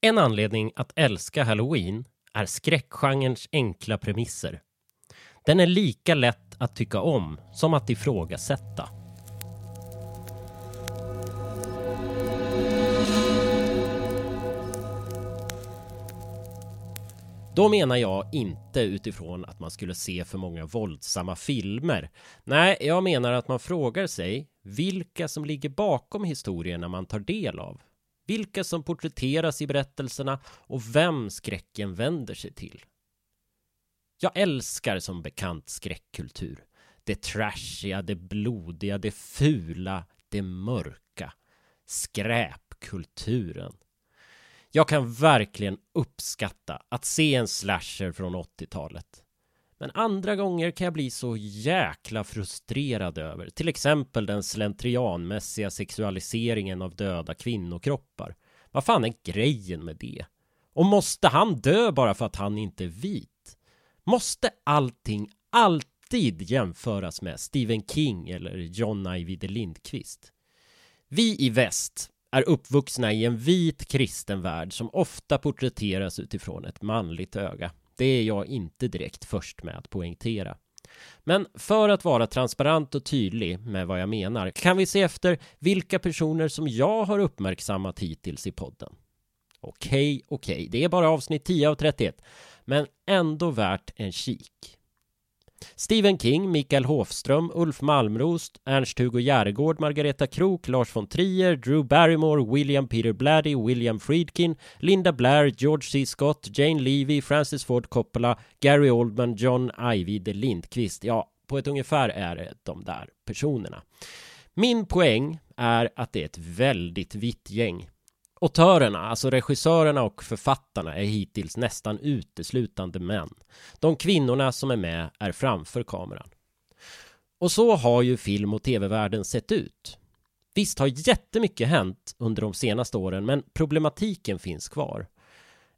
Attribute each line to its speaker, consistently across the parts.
Speaker 1: En anledning att älska halloween är skräckgenrens enkla premisser. Den är lika lätt att tycka om som att ifrågasätta. Då menar jag inte utifrån att man skulle se för många våldsamma filmer. Nej, jag menar att man frågar sig vilka som ligger bakom historierna man tar del av. Vilka som porträtteras i berättelserna och vem skräcken vänder sig till. Jag älskar som bekant skräckkultur. Det trashiga, det blodiga, det fula, det mörka. Skräpkulturen. Jag kan verkligen uppskatta att se en slasher från 80-talet. Men andra gånger kan jag bli så jäkla frustrerad över till exempel den slentrianmässiga sexualiseringen av döda kvinnokroppar. Vad fan är grejen med det? Och måste han dö bara för att han inte är vit? Måste allting alltid jämföras med Stephen King eller John Ajvide Lindqvist? Vi i väst är uppvuxna i en vit kristen värld som ofta porträtteras utifrån ett manligt öga. Det är jag inte direkt först med att poängtera. Men för att vara transparent och tydlig med vad jag menar kan vi se efter vilka personer som jag har uppmärksammat hittills i podden. Okej, okej, det är bara avsnitt 10 av 31, men ändå värt en kik. Stephen King, Mikael Hofström, Ulf Malmrost, Ernst-Hugo Järegård, Margareta Krook, Lars von Trier, Drew Barrymore, William Peter Blatty, William Friedkin, Linda Blair, George C. Scott, Jane Levy, Francis Ford Coppola, Gary Oldman, John Ajvide Lindqvist. Ja, på ett ungefär är det de där personerna. Min poäng är att det är ett väldigt vitt gäng. Autörerna, alltså regissörerna och författarna är hittills nästan uteslutande män. De kvinnorna som är med är framför kameran. Och så har ju film och tv-världen sett ut. Visst har jättemycket hänt under de senaste åren, men problematiken finns kvar.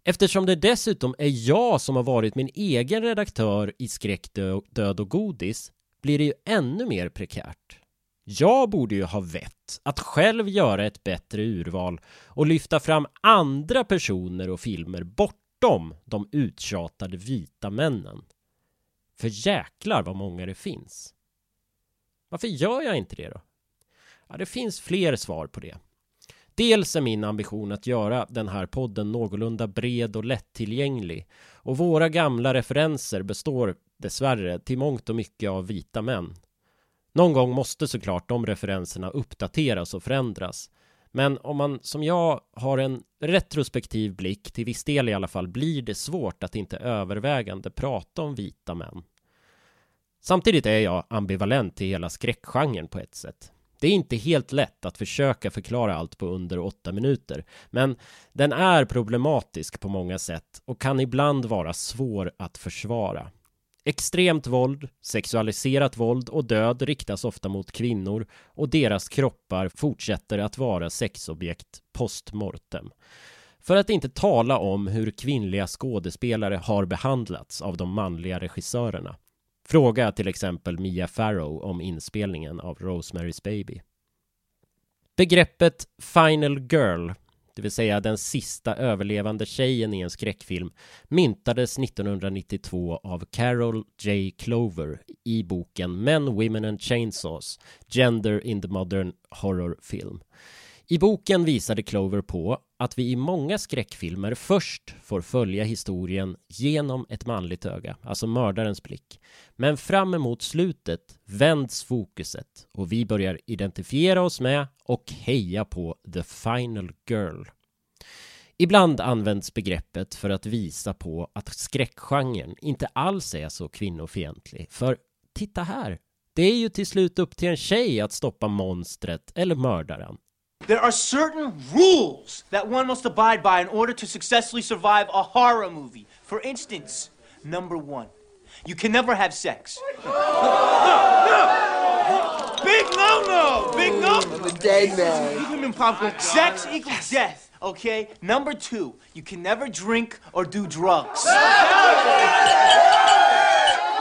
Speaker 1: Eftersom det dessutom är jag som har varit min egen redaktör i Skräck, död och godis blir det ju ännu mer prekärt. Jag borde ju ha vett att själv göra ett bättre urval och lyfta fram andra personer och filmer bortom de uttjatade vita männen. För jäklar vad många det finns. Varför gör jag inte det då? Ja, det finns fler svar på det. Dels är min ambition att göra den här podden någorlunda bred och lättillgänglig och våra gamla referenser består dessvärre till mångt och mycket av vita män någon gång måste såklart de referenserna uppdateras och förändras. Men om man som jag har en retrospektiv blick, till viss del i alla fall, blir det svårt att inte övervägande prata om vita män. Samtidigt är jag ambivalent till hela skräckgenren på ett sätt. Det är inte helt lätt att försöka förklara allt på under åtta minuter, men den är problematisk på många sätt och kan ibland vara svår att försvara. Extremt våld, sexualiserat våld och död riktas ofta mot kvinnor och deras kroppar fortsätter att vara sexobjekt postmortem. För att inte tala om hur kvinnliga skådespelare har behandlats av de manliga regissörerna. Fråga till exempel Mia Farrow om inspelningen av Rosemary's Baby. Begreppet Final Girl det vill säga den sista överlevande tjejen i en skräckfilm, myntades 1992 av Carol J. Clover i boken Men, Women and Chainsaws Gender in the Modern Horror Film. I boken visade Clover på att vi i många skräckfilmer först får följa historien genom ett manligt öga, alltså mördarens blick. Men fram emot slutet vänds fokuset och vi börjar identifiera oss med och heja på the final girl. Ibland används begreppet för att visa på att skräckgenren inte alls är så kvinnofientlig. För titta här, det är ju till slut upp till en tjej att stoppa monstret eller mördaren.
Speaker 2: There are certain rules that one must abide by in order to successfully survive a horror movie. For instance, number one, you can never have sex. No, no. Big no no! Big no!
Speaker 3: I'm a dead man.
Speaker 2: popcorn. Sex equals death, okay? Number two, you can never drink or do drugs.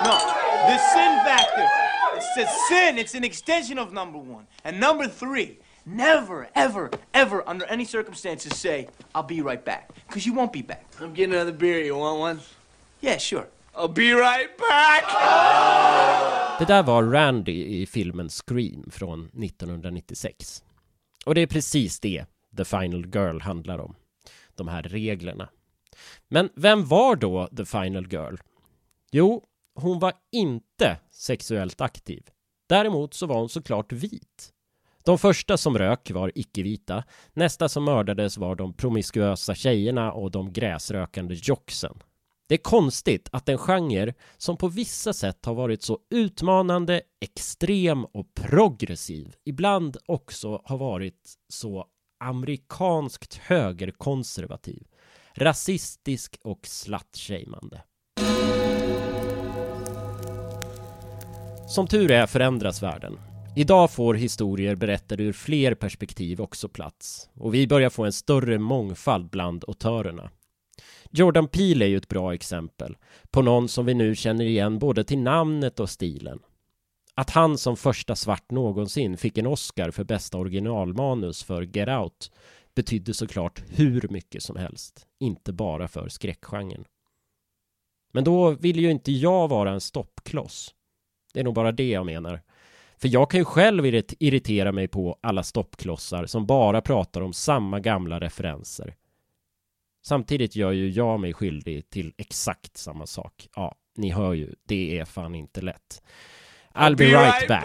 Speaker 2: No, the sin factor. It's a sin, it's an extension of number one. And number three, never, ever, ever, under any circumstances, say, I'll be right back. Because you won't be back.
Speaker 3: I'm getting another beer. You want one?
Speaker 2: Yeah, sure.
Speaker 3: I'll be right back!
Speaker 1: Det där var Randy i filmen Scream från 1996. Och det är precis det The Final Girl handlar om. De här reglerna. Men vem var då The Final Girl? Jo, hon var inte sexuellt aktiv. Däremot så var hon såklart vit. De första som rök var icke-vita. Nästa som mördades var de promiskuösa tjejerna och de gräsrökande jocksen. Det är konstigt att en genre som på vissa sätt har varit så utmanande, extrem och progressiv ibland också har varit så amerikanskt högerkonservativ, rasistisk och slut Som tur är förändras världen. Idag får historier berättade ur fler perspektiv också plats och vi börjar få en större mångfald bland autörerna. Jordan Peele är ju ett bra exempel på någon som vi nu känner igen både till namnet och stilen. Att han som första svart någonsin fick en Oscar för bästa originalmanus för Get Out betydde såklart hur mycket som helst, inte bara för skräckgenren. Men då vill ju inte jag vara en stoppkloss. Det är nog bara det jag menar. För jag kan ju själv irritera mig på alla stoppklossar som bara pratar om samma gamla referenser. Samtidigt gör ju jag mig skyldig till exakt samma sak. Ja, ni hör ju, det är fan inte lätt. I'll be, right, back.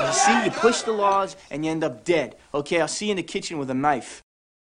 Speaker 2: You see, you push the laws and you end up dead. Okay, I'll see you in the kitchen with a knife.